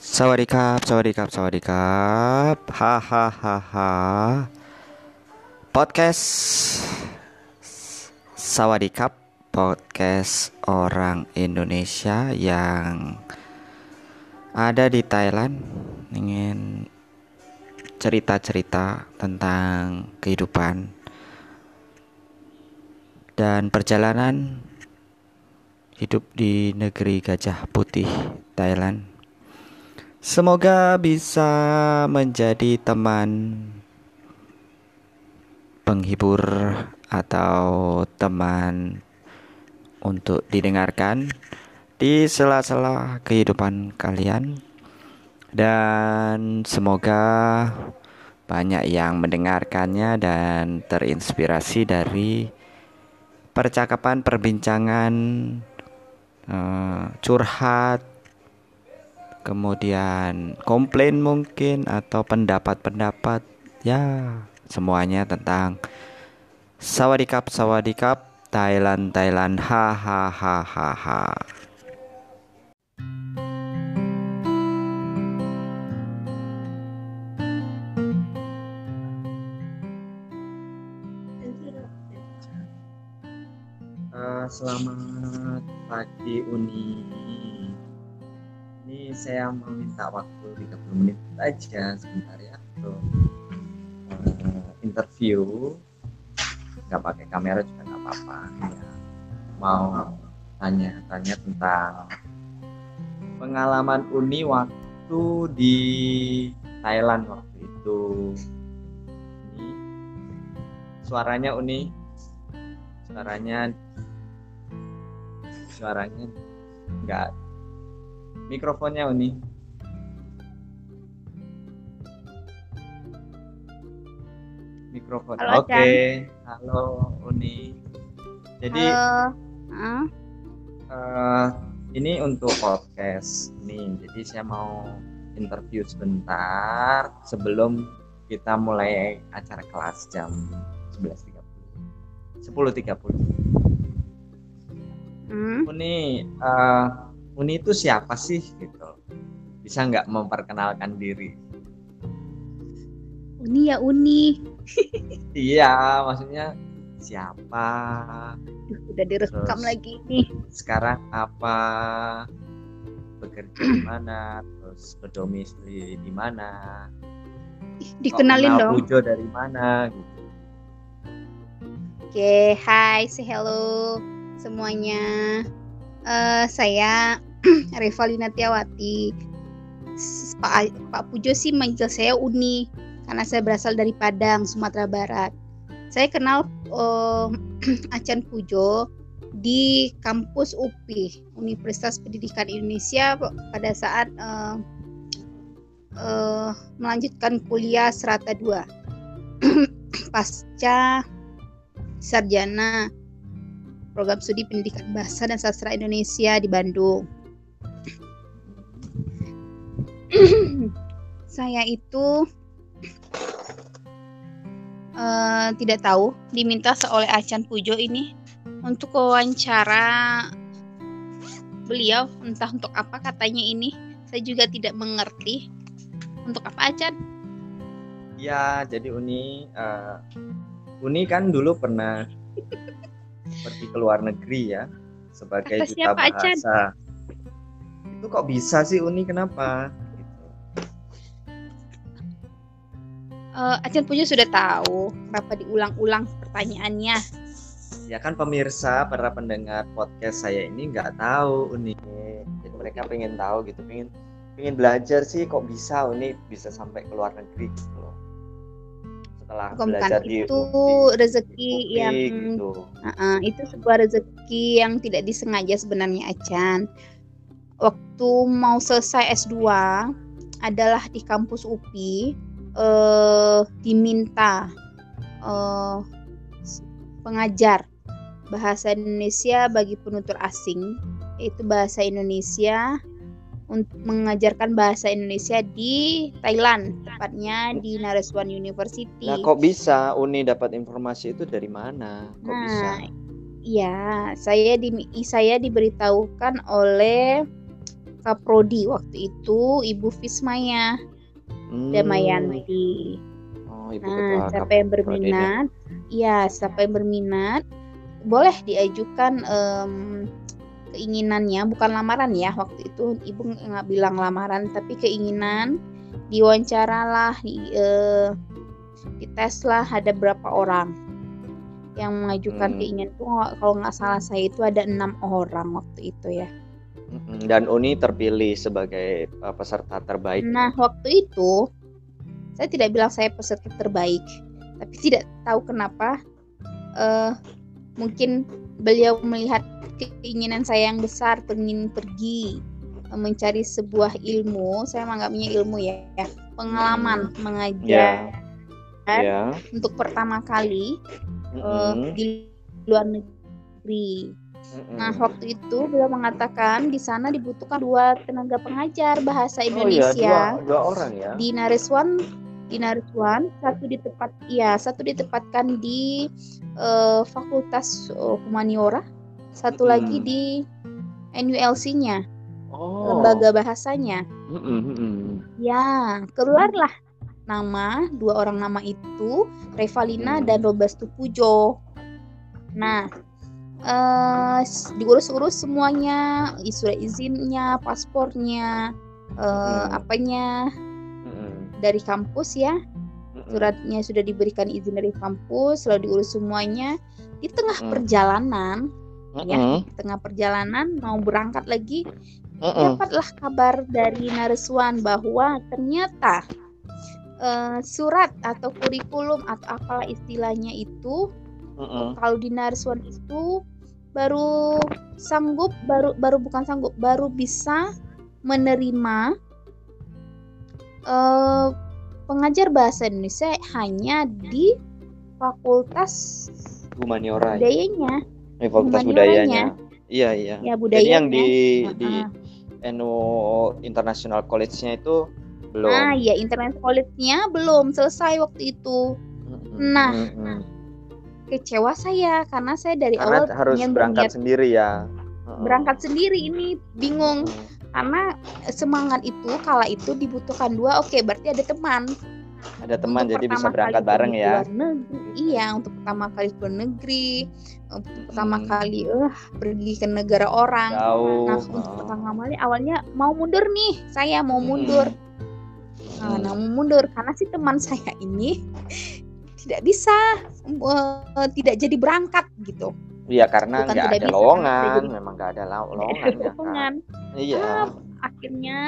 Sawadikap, sawadikap, sawadikap. Hahaha. Podcast Sawadikap, podcast orang Indonesia yang ada di Thailand ingin cerita-cerita tentang kehidupan dan perjalanan hidup di negeri Gajah Putih, Thailand. Semoga bisa menjadi teman penghibur atau teman untuk didengarkan di sela-sela kehidupan kalian. Dan semoga banyak yang mendengarkannya dan terinspirasi dari percakapan perbincangan uh, curhat, kemudian komplain mungkin atau pendapat-pendapat ya semuanya tentang sawadikap sawadikap Thailand Thailand ha ha ha ha ha. Uh, selamat pagi Uni saya mau minta waktu 30 menit aja sebentar ya untuk uh, interview. Nggak pakai kamera juga nggak apa-apa. Ya mau tanya-tanya tentang pengalaman Uni waktu di Thailand waktu itu. Ini suaranya Uni? Suaranya? Suaranya nggak mikrofonnya Uni mikrofon oke okay. halo Uni jadi halo. Uh. Uh, ini untuk podcast nih jadi saya mau interview sebentar sebelum kita mulai acara kelas jam 11.30 10.30 hmm. Uni uh, Uni itu siapa sih gitu. Bisa nggak memperkenalkan diri? Uni ya Uni. Iya maksudnya siapa? Udah direkam terus, lagi nih. sekarang apa? Bekerja di mana? Terus berdomisili di mana? Dikenalin dong. Pujo dari mana gitu. Oke okay, hai say hello semuanya uh, saya Revalina Tiawati Pak, Pak Pujo sih manggil saya Uni karena saya berasal dari Padang, Sumatera Barat. Saya kenal uh, Acan Pujo di kampus UPI, Universitas Pendidikan Indonesia pada saat uh, uh, melanjutkan kuliah serata 2 pasca sarjana program studi pendidikan bahasa dan sastra Indonesia di Bandung. saya itu uh, tidak tahu diminta oleh Acan Pujo ini untuk wawancara beliau entah untuk apa katanya ini. Saya juga tidak mengerti. Untuk apa Acan ya jadi Uni uh, Uni kan dulu pernah pergi ke luar negeri ya sebagai Kata duta bahasa Acan? itu kok bisa sih Uni kenapa uh, Acan punya sudah tahu kenapa diulang-ulang pertanyaannya. Ya kan pemirsa, para pendengar podcast saya ini nggak tahu Uni. Jadi mereka pengen tahu gitu, pengen pengen belajar sih kok bisa Uni bisa sampai ke luar negeri gitu. Setelah Bukan belajar di itu rezeki di yang gitu. uh, uh, itu sebuah rezeki yang tidak disengaja sebenarnya Acan. Waktu mau selesai S2 adalah di kampus UPI uh, diminta uh, pengajar bahasa Indonesia bagi penutur asing yaitu bahasa Indonesia untuk mengajarkan bahasa Indonesia di Thailand, tepatnya di Naresuan University. Nah, kok bisa Uni dapat informasi itu dari mana? Kok nah, bisa? Iya, saya di saya diberitahukan oleh kaprodi waktu itu Ibu Fismaya hmm. Damayanti. Oh, Ibu nah, siapa yang berminat, ya siapa yang berminat boleh diajukan um, keinginannya bukan lamaran ya waktu itu ibu nggak bilang lamaran tapi keinginan diwawancaralah di, uh, dites lah ada berapa orang yang mengajukan hmm. keinginan. Itu kalau nggak salah saya itu ada enam orang waktu itu ya. Dan Uni terpilih sebagai uh, peserta terbaik. Nah waktu itu saya tidak bilang saya peserta terbaik tapi tidak tahu kenapa uh, mungkin beliau melihat keinginan saya yang besar pengen pergi mencari sebuah ilmu saya menganggapnya ilmu ya pengalaman hmm. mengajar yeah. Yeah. untuk pertama kali mm -hmm. uh, di luar negeri mm-hmm. Nah, waktu itu beliau mengatakan di sana dibutuhkan dua tenaga pengajar bahasa Indonesia. Oh, iya, dua, dua orang ya. Di Nariswan di Nariswan, satu tepat ya, satu ditempatkan di uh, Fakultas uh, Humaniora satu hmm. lagi di NULC-nya oh. lembaga bahasanya hmm. ya keluarlah nama dua orang nama itu Revalina dan Robastu Pujo nah uh, diurus-urus semuanya surat izinnya paspornya uh, apanya. Dari kampus ya suratnya sudah diberikan izin dari kampus lalu diurus semuanya di tengah hmm. perjalanan uh -uh. ya di tengah perjalanan mau berangkat lagi -uh. dapatlah kabar dari Nareswan bahwa ternyata uh, surat atau kurikulum atau apalah istilahnya itu kalau di Nareswan itu baru sanggup baru baru bukan sanggup baru bisa menerima uh, pengajar bahasa Indonesia hanya di fakultas humaniora ya? budayanya Eh, fakultas budayanya. Iya, iya. Ya, budayanya. Jadi yang di uh-huh. di NU International College-nya itu belum. Nah, ya International College-nya belum selesai waktu itu. Nah, mm-hmm. kecewa saya karena saya dari karena awal harus berangkat sendiri ya. Berangkat sendiri ini bingung. Karena semangat itu kala itu dibutuhkan dua, oke berarti ada teman ada teman untuk jadi bisa berangkat bareng ya negeri, iya untuk pertama kali ke negeri untuk pertama hmm. kali uh, pergi ke negara orang Jauh. nah untuk oh. pertama kali awalnya mau mundur nih saya mau hmm. mundur nah, hmm. nah mau mundur karena si teman saya ini tidak bisa uh, tidak jadi berangkat gitu Iya karena nggak ada lowongan, memang nggak ada lowongan. Ya, kan? Iya. Ah, akhirnya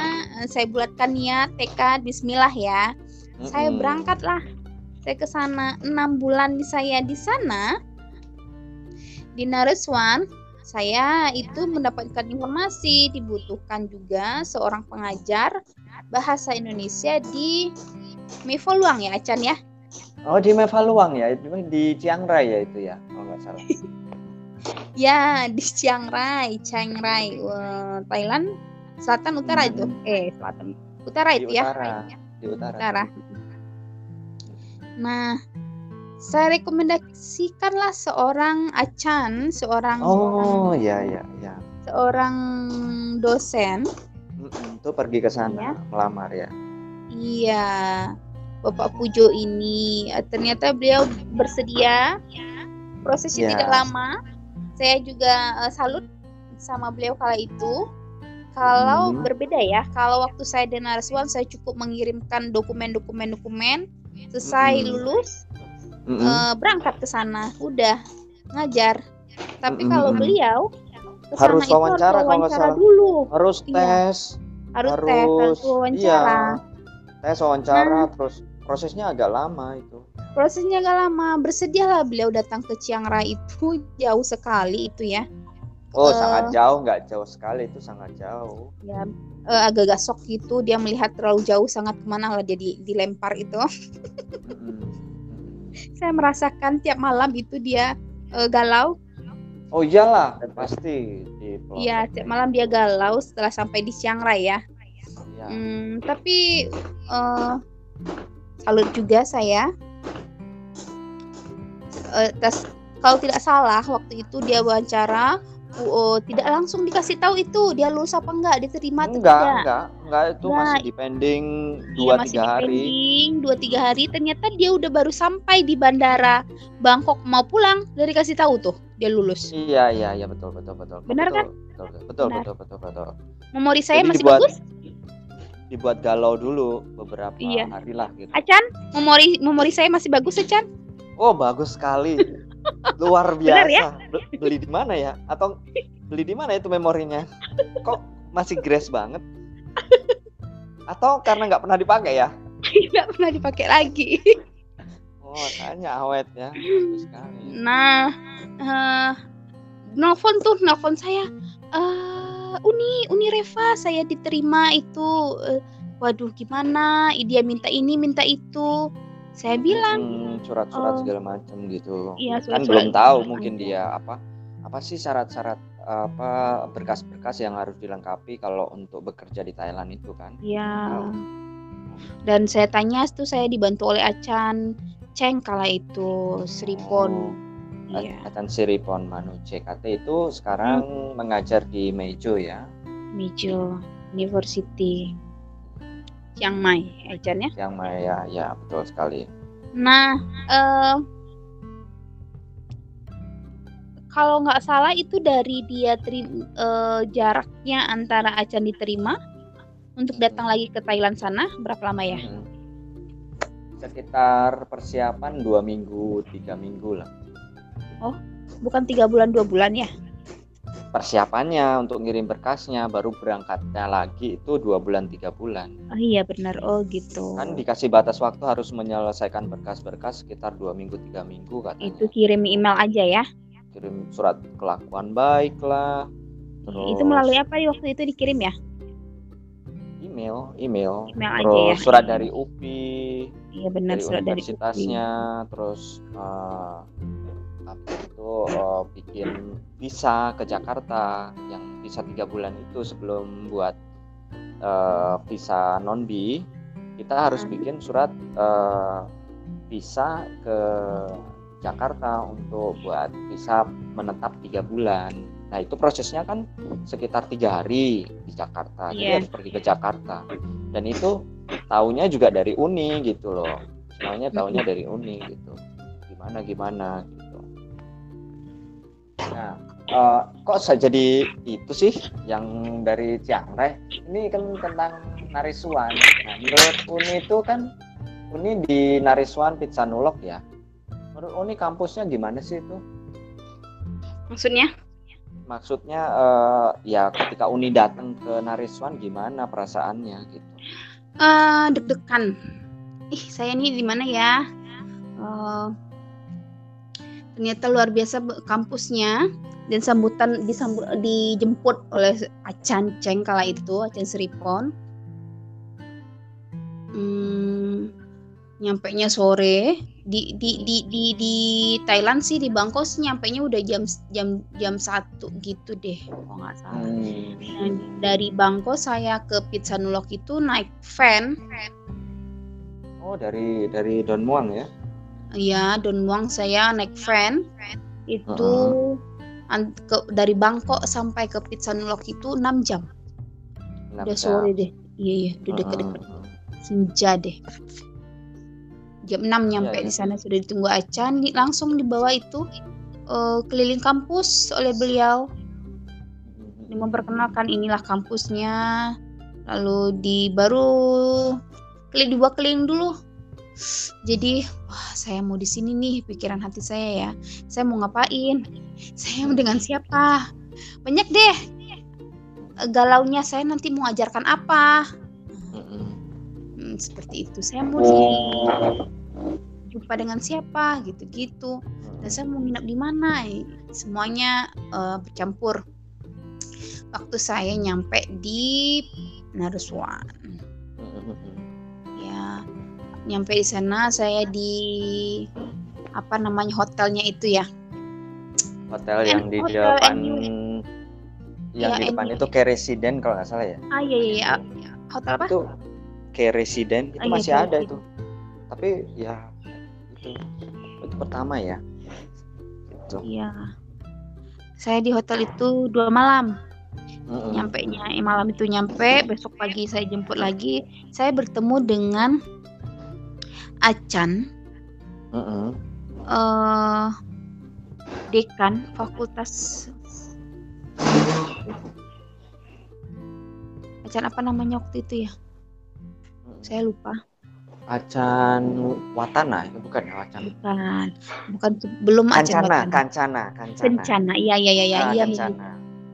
eh, saya bulatkan niat tekad Bismillah ya. Hmm Saya berangkatlah. Saya ke sana enam bulan di saya di sana. Di Nareswan saya itu mendapatkan informasi dibutuhkan juga seorang pengajar bahasa Indonesia di Mevoluang ya Acan ya? Oh di Mevoluang ya? Itu di Chiang Rai ya itu ya kalau nggak salah ya di Chiang Rai Chiang Rai Thailand selatan utara itu eh selatan utara itu di ya utara. di utara, utara. Nah, saya rekomendasikanlah seorang acan, seorang Oh, ya ya ya. Seorang dosen itu pergi ke sana ya. melamar ya. Iya. Bapak Pujo ini ternyata beliau bersedia. Prosesnya ya. tidak lama. Saya juga uh, salut sama beliau kala itu. Kalau hmm. berbeda ya, kalau waktu saya di Naraswan saya cukup mengirimkan dokumen-dokumen dokumen selesai mm -hmm. lulus mm -hmm. uh, berangkat ke sana udah ngajar tapi mm -hmm. kalau beliau harus wawancara, harus wawancara dulu harus iya. tes harus, harus tes harus wawancara iya. tes wawancara nah, terus prosesnya agak lama itu prosesnya agak lama. Bersedialah beliau datang ke Chiang Rai itu jauh sekali itu ya. Oh, uh, sangat jauh, nggak jauh sekali. Itu sangat jauh. Ya, uh, agak-agak sok gitu. Dia melihat terlalu jauh sangat ke mana lah dia di, dilempar itu. Saya merasakan tiap malam itu dia uh, galau. Oh iyalah. Pasti iya tiap malam dia galau setelah sampai di Chiang Rai ya, ya. Hmm, tapi uh, salut juga saya uh, tes kalau tidak salah waktu itu dia wawancara uh, tidak langsung dikasih tahu itu dia lulus apa enggak diterima atau enggak, tidak? enggak. Enggak itu enggak. masih depending iya, dua iya, tiga hari. dua tiga hari. Ternyata dia udah baru sampai di bandara Bangkok. Mau pulang dari kasih tahu tuh dia lulus. Iya iya iya betul betul betul. Benar betul, kan? betul betul betul, benar. betul betul betul. Memori saya Jadi masih dibuat, bagus. dibuat galau dulu beberapa iya. hari lah gitu. Acan memori memori saya masih bagus Acan oh bagus sekali. Luar biasa. ya? beli di mana ya? Atau beli di mana itu memorinya? Kok masih grace banget? Atau karena nggak pernah dipakai ya? Nggak pernah dipakai lagi. Oh tanya awet ya. Nah uh, nelfon tuh nelfon saya uh, uni uni Reva saya diterima itu. Uh, waduh gimana? Dia minta ini minta itu saya bilang hmm, surat-surat hmm, segala macam gitu. iya, surat -surat kan belum tahu mungkin dia apa apa sih syarat-syarat apa berkas-berkas yang harus dilengkapi kalau untuk bekerja di Thailand itu kan? Iya. Dan saya tanya itu saya dibantu oleh Acan Ceng kala itu Sripon oh, iya. Acan Sripon Manu CKT itu sekarang hmm. mengajar di Mejo ya? Mejo University Chiang Mai, Ejan ya? Chiang Mai ya, ya betul sekali. Nah, uh, kalau nggak salah itu dari dia teri, uh, jaraknya antara Acan diterima untuk datang lagi ke Thailand sana berapa lama ya? Hmm. Sekitar persiapan dua minggu, tiga minggu lah. Oh, bukan tiga bulan dua bulan ya? Persiapannya untuk ngirim berkasnya baru berangkatnya lagi itu dua bulan tiga bulan. Oh iya benar. Oh gitu. Kan dikasih batas waktu harus menyelesaikan berkas-berkas sekitar dua minggu tiga minggu katanya. Itu kirim email aja ya? Kirim surat kelakuan baik lah terus itu melalui apa waktu itu dikirim ya? Email email, email terus aja ya? surat dari UPI iya benar dari surat universitasnya dari terus uh, itu uh, bikin visa ke Jakarta yang visa tiga bulan itu sebelum buat uh, visa non B kita harus hmm. bikin surat uh, visa ke Jakarta untuk buat visa menetap tiga bulan. Nah itu prosesnya kan sekitar tiga hari di Jakarta, yeah. jadi iya. harus pergi ke Jakarta. Dan itu tahunya juga dari Uni gitu loh, semuanya tahunya dari Uni gitu. Gimana gimana. Gitu. Nah, uh, kok saya jadi itu sih yang dari Chiang Rai? Ini kan tentang Narisuan. Nah, menurut Uni itu kan Uni di Narisuan Nulok ya. Menurut Uni kampusnya gimana sih itu? Maksudnya? Maksudnya uh, ya ketika Uni datang ke Nariswan gimana perasaannya gitu? Uh, deg-degan. Ih, saya ini di mana ya? Uh, ternyata luar biasa kampusnya. Dan sambutan disambut dijemput oleh Acan Ceng kala itu Acan Seripon hmm, nyampe nya sore. Di di di di di Thailand sih di Bangkok sih nyampe nya udah jam jam jam satu gitu deh kalau nggak salah. Hmm. nah, dari Bangkok saya ke Pizza Nulok itu naik van. Oh dari dari Don Muang ya ya Don Muang saya naik van itu uh -huh. ke, dari Bangkok sampai ke Pitsanulok itu 6 jam. 6 udah sore deh. Iya iya, udah deket-deket. Uh. Senja deh. Jam 6 nyampe ya, ya. di sana sudah ditunggu Acan, langsung dibawa itu uh, keliling kampus oleh beliau. Dia memperkenalkan inilah kampusnya. Lalu di baru keliling dua keliling dulu jadi wah saya mau di sini nih pikiran hati saya ya. Saya mau ngapain? Saya mau dengan siapa? Banyak deh. Galaunya saya nanti mau ajarkan apa? Hmm, seperti itu. Saya mau di jumpa dengan siapa gitu-gitu. Dan saya mau nginap di mana? Semuanya uh, bercampur. Waktu saya nyampe di Naruswan nyampe di sana saya di apa namanya hotelnya itu ya. Hotel yang di hotel depan yang ya, di depan itu kayak residen kalau nggak salah ya? Ah iya iya, iya. hotel apa? itu kayak residen itu ah, iya, masih iya, ada iya. itu. Tapi ya itu itu pertama ya. Itu iya. Saya di hotel itu dua malam. Mm-hmm. nyampe nya malam itu nyampe besok pagi saya jemput lagi. Saya bertemu dengan Acan mm-hmm. uh, dekan fakultas. Acan apa namanya waktu itu ya? Saya lupa. Acan Watana itu bukan ya Wacan bukan. Bukan belum Acan Kancana Kancana Kancana. Kencana iya iya iya iya Kencana.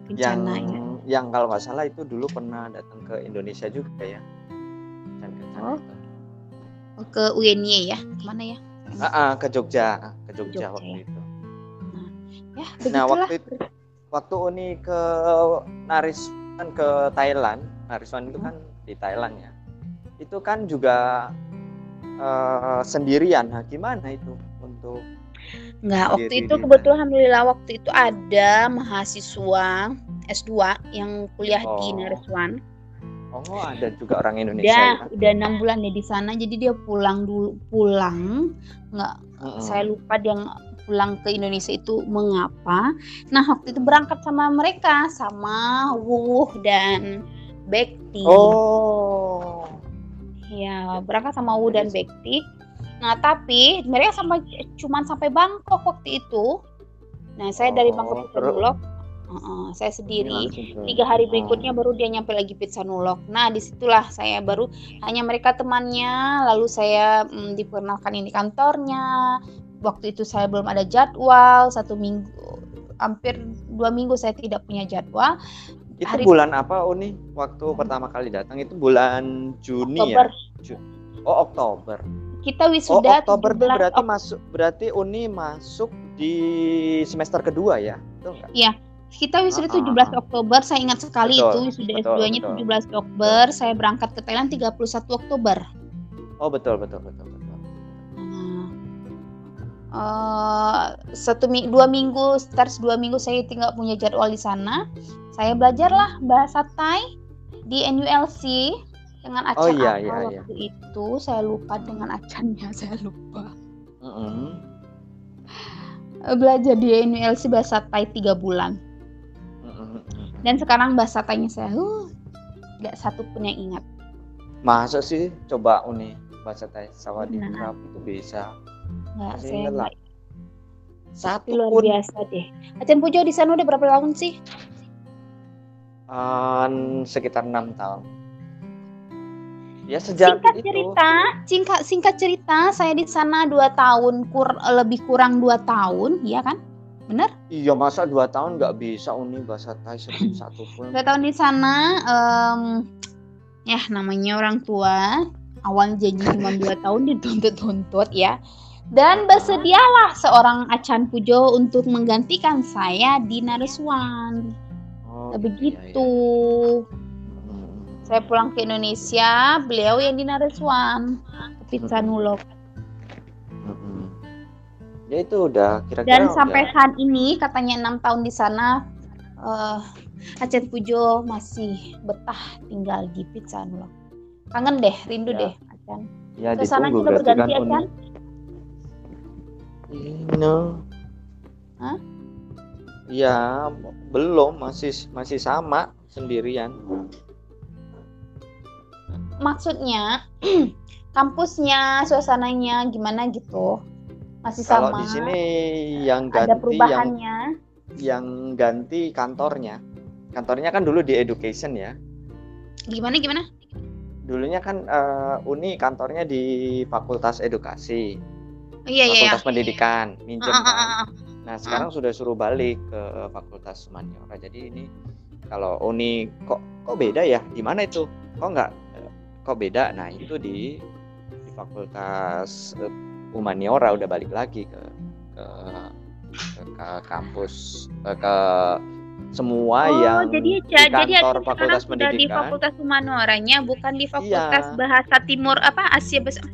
Kencana yang ya. yang kalau nggak salah itu dulu pernah datang ke Indonesia juga ya. Acan Kencana oh. oh ke UNY ya ke mana ya uh, uh, ke Jogja ke Jogja, Jogja waktu ya. itu nah, ya, nah waktu itu waktu Uni ke Nariswan ke Thailand Nariswan itu hmm. kan di Thailand ya itu kan juga uh, sendirian. Nah, gimana itu untuk Enggak, waktu itu kebetulan alhamdulillah waktu itu ada mahasiswa S2 yang kuliah oh. di Nariswan. Oh, ada juga orang Indonesia. Udah, ya? udah enam bulan ya di sana. Jadi dia pulang dulu, pulang. Enggak, uh -uh. saya lupa dia pulang ke Indonesia itu mengapa. Nah, waktu itu berangkat sama mereka, sama Wuh dan Bekti. Oh. Ya, berangkat sama Wu dan Bekti. Nah, tapi mereka sampai cuman sampai Bangkok waktu itu. Nah, saya dari Bangkok ke Nulok, uh, saya sendiri. Tiga hari berikutnya baru dia nyampe lagi Pizza Nulok. Nah, di situlah saya baru hanya mereka temannya. Lalu saya mm, diperkenalkan ini kantornya. Waktu itu saya belum ada jadwal. Satu minggu, hampir dua minggu saya tidak punya jadwal. Itu hari bulan apa Uni? Waktu hmm. pertama kali datang itu bulan Juni ya? Oktober. ya? Oh Oktober. Kita wisuda. Oh Oktober itu berarti ok masuk berarti Uni masuk di semester kedua ya? Iya. Kita wisuda ah, 17 ah, ah. Oktober, saya ingat sekali betul, itu wisuda S2-nya 17 Oktober, betul. saya berangkat ke Thailand 31 Oktober. Oh betul betul betul betul. Uh, satu dua minggu, start dua minggu saya tinggal punya jadwal di sana saya belajarlah bahasa Thai di NULC dengan acara oh, iya, iya, iya. waktu itu saya lupa dengan acaranya saya lupa mm -hmm. belajar di NULC bahasa Thai tiga bulan. Dan sekarang bahasa Thainya saya uh, nggak satu pun yang ingat masa sih coba uni bahasa Thai sawadee nah. itu bisa nggak saya nggak satu luar pun. biasa deh Acan Pujo di sana udah berapa tahun sih Um, sekitar enam tahun. Ya sejak singkat itu. cerita, singkat singkat cerita, saya di sana dua tahun kur lebih kurang dua tahun, ya kan? Bener? Iya masa dua tahun nggak bisa uni bahasa Thai satu pun. Dua tahun di sana, um, ya namanya orang tua. Awal janji cuma dua tahun dituntut-tuntut ya. Dan bersedialah seorang Acan Pujo untuk menggantikan saya di Nariswan. Oh, begitu. Iya, iya. Saya pulang ke Indonesia, beliau yang di Nariswan, Pizza Nulok. Ya itu udah kira-kira. Dan sampai udah. saat ini katanya enam tahun di sana, uh, Aceh Pujo masih betah tinggal di Pizza Nulok. Kangen deh, rindu ya. deh Aceh. Ya, Ke sana juga berganti kan Aceh. No. Hah? Ya, belum, masih masih sama sendirian. Maksudnya kampusnya, suasananya gimana gitu? Masih sama. Kalau di sini yang ganti ada perubahannya. Yang, yang ganti kantornya. Kantornya kan dulu di education ya. Gimana gimana? Dulunya kan uh, Uni kantornya di Fakultas Edukasi. iya, iya Fakultas iya, Pendidikan, minjem uh, uh, uh, uh. Nah sekarang hmm. sudah suruh balik ke Fakultas Humaniora. Jadi ini kalau Uni kok kok beda ya? Di mana itu? Kok nggak? Kok beda? Nah itu di di Fakultas Humaniora udah balik lagi ke ke ke, ke kampus ke, ke semua oh, yang jadi, di kantor jadi Fakultas Pendidikan. di Fakultas Humanioranya bukan di Fakultas iya. Bahasa Timur apa Asia Besar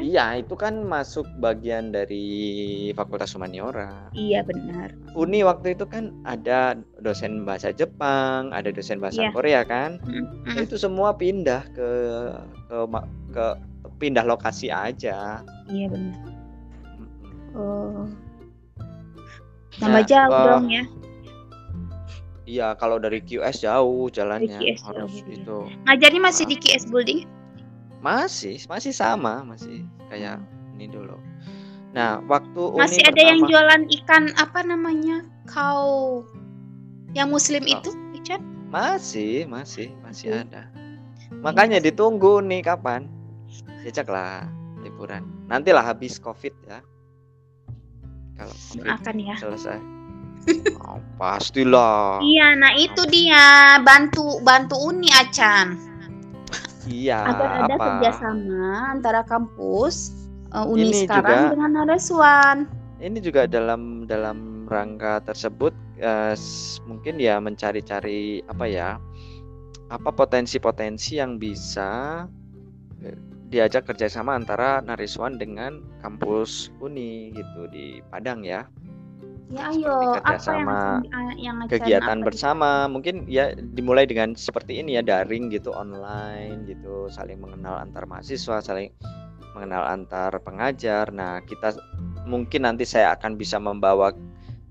Iya, itu kan masuk bagian dari Fakultas Humaniora. Iya, benar. Uni waktu itu kan ada dosen bahasa Jepang, ada dosen bahasa iya. Korea kan. Mm-hmm. Itu semua pindah ke ke ke pindah lokasi aja. Iya, benar. Oh. Tambah nah, jauh uh, dong ya. Iya, kalau dari QS jauh jalannya QS harus jauh. itu. Ngajarnya masih di QS Building? Masih, masih sama, masih kayak ini dulu. Nah, waktu masih ada pertama, yang jualan ikan apa namanya? Kau yang muslim oh. itu, Richard? Masih, masih, masih hmm. ada. Makanya ditunggu nih kapan? Jejak lah liburan. Nantilah habis Covid ya. Kalau akan ya. Selesai. Oh, pastilah. Iya, nah itu dia bantu bantu Uni Acan. Iya. Agar ada apa? kerjasama antara kampus uh, Uni Ini sekarang juga, dengan Nareswan. Ini juga dalam dalam rangka tersebut uh, mungkin ya mencari-cari apa ya apa potensi-potensi yang bisa eh, diajak kerjasama antara Nariswan dengan kampus Uni gitu di Padang ya. Ya ayo, kerjasama apa yang, yang kegiatan apa bersama, itu? mungkin ya dimulai dengan seperti ini ya daring gitu online gitu, saling mengenal antar mahasiswa, saling mengenal antar pengajar. Nah kita mungkin nanti saya akan bisa membawa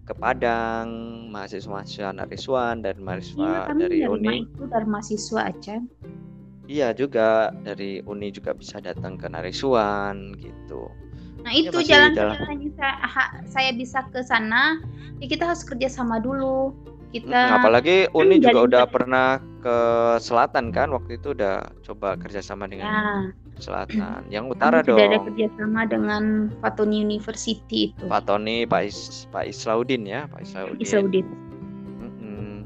ke Padang mahasiswa-mahasiswa Nariswan dan mahasiswa ya, dari Uni. Itu dari mahasiswa aja. Iya juga dari Uni juga bisa datang ke Narisuan gitu. Nah ya, itu jalan jalan saya, saya bisa ke sana, ya kita harus kerja sama dulu. Kita hmm, apalagi kan Uni juga udah pernah ke selatan kan waktu itu udah coba kerja sama dengan ya. selatan. Yang utara Kami dong. Sudah ada kerjasama dengan Fatoni University itu. Fatoni Pak Is, Pak Islaudin ya Pak Islaudin. Islaudin. Hmm.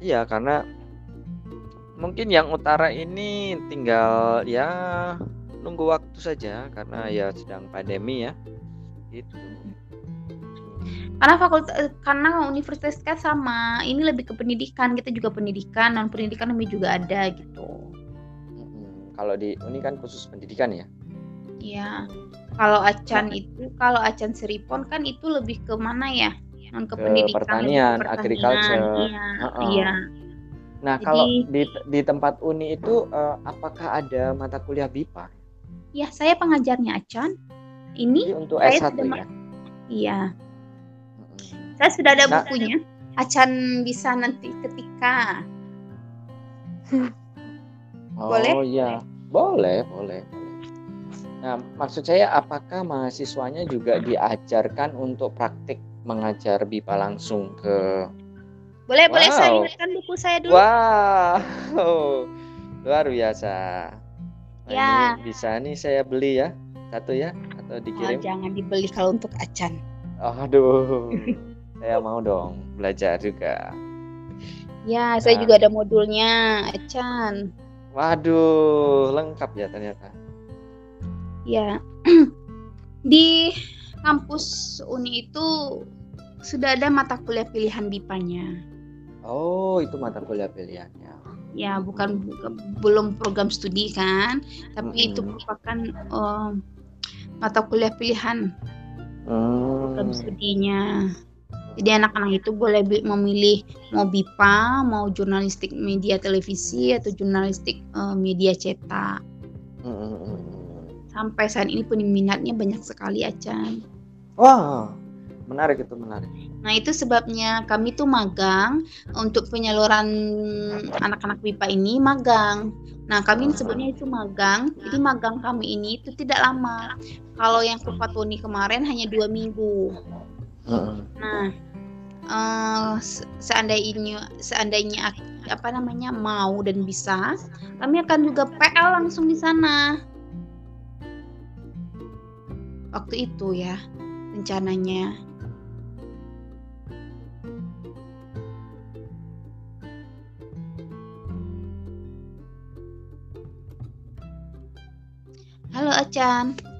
Iya karena mungkin yang utara ini tinggal ya nunggu waktu saja karena ya sedang pandemi ya. Itu karena fakultas karena universitas kan sama ini lebih ke pendidikan kita juga pendidikan non pendidikan kami juga ada gitu. Kalau di uni kan khusus pendidikan ya? Iya. Kalau acan nah. itu kalau acan seripon kan itu lebih ke mana ya? Non ke, ke pendidikan pertanian, pertanian agriculture. iya uh -uh. iya Nah, Jadi, kalau di di tempat Uni itu uh, apakah ada mata kuliah BIPA? Ya, saya pengajarnya Acan. Ini Jadi untuk saya S1 sudah, ya. Iya. Saya sudah ada nah, bukunya. Acan bisa nanti ketika Oh boleh? iya, boleh, boleh, Nah, maksud saya apakah mahasiswanya juga diajarkan untuk praktik mengajar BIPA langsung ke boleh, wow. boleh saya lihatkan buku saya dulu. Wow. Luar biasa. Nah, ya. Ini bisa nih saya beli ya. Satu ya atau dikirim? Oh, jangan dibeli kalau untuk acan. Oh, aduh. saya mau dong belajar juga. Ya, saya nah. juga ada modulnya acan. Waduh, lengkap ya ternyata. Ya. Di kampus Uni itu sudah ada mata kuliah pilihan BIPA-nya. Oh, itu mata kuliah pilihannya. Ya, bukan, belum program studi kan, tapi hmm. itu merupakan uh, mata kuliah pilihan hmm. program studinya. Jadi anak-anak itu boleh memilih mau BIPA, mau jurnalistik media televisi atau jurnalistik uh, media cetak. Hmm. Sampai saat ini peminatnya banyak sekali aja. Wah, menarik itu menarik. Nah itu sebabnya kami tuh magang untuk penyaluran anak-anak pipa ini magang. Nah kami sebetulnya itu magang. Jadi magang kami ini itu tidak lama. Kalau yang ke Fatoni kemarin hanya dua minggu. Nah uh, seandainya seandainya apa namanya mau dan bisa kami akan juga PL langsung di sana. Waktu itu ya rencananya Halo Acan.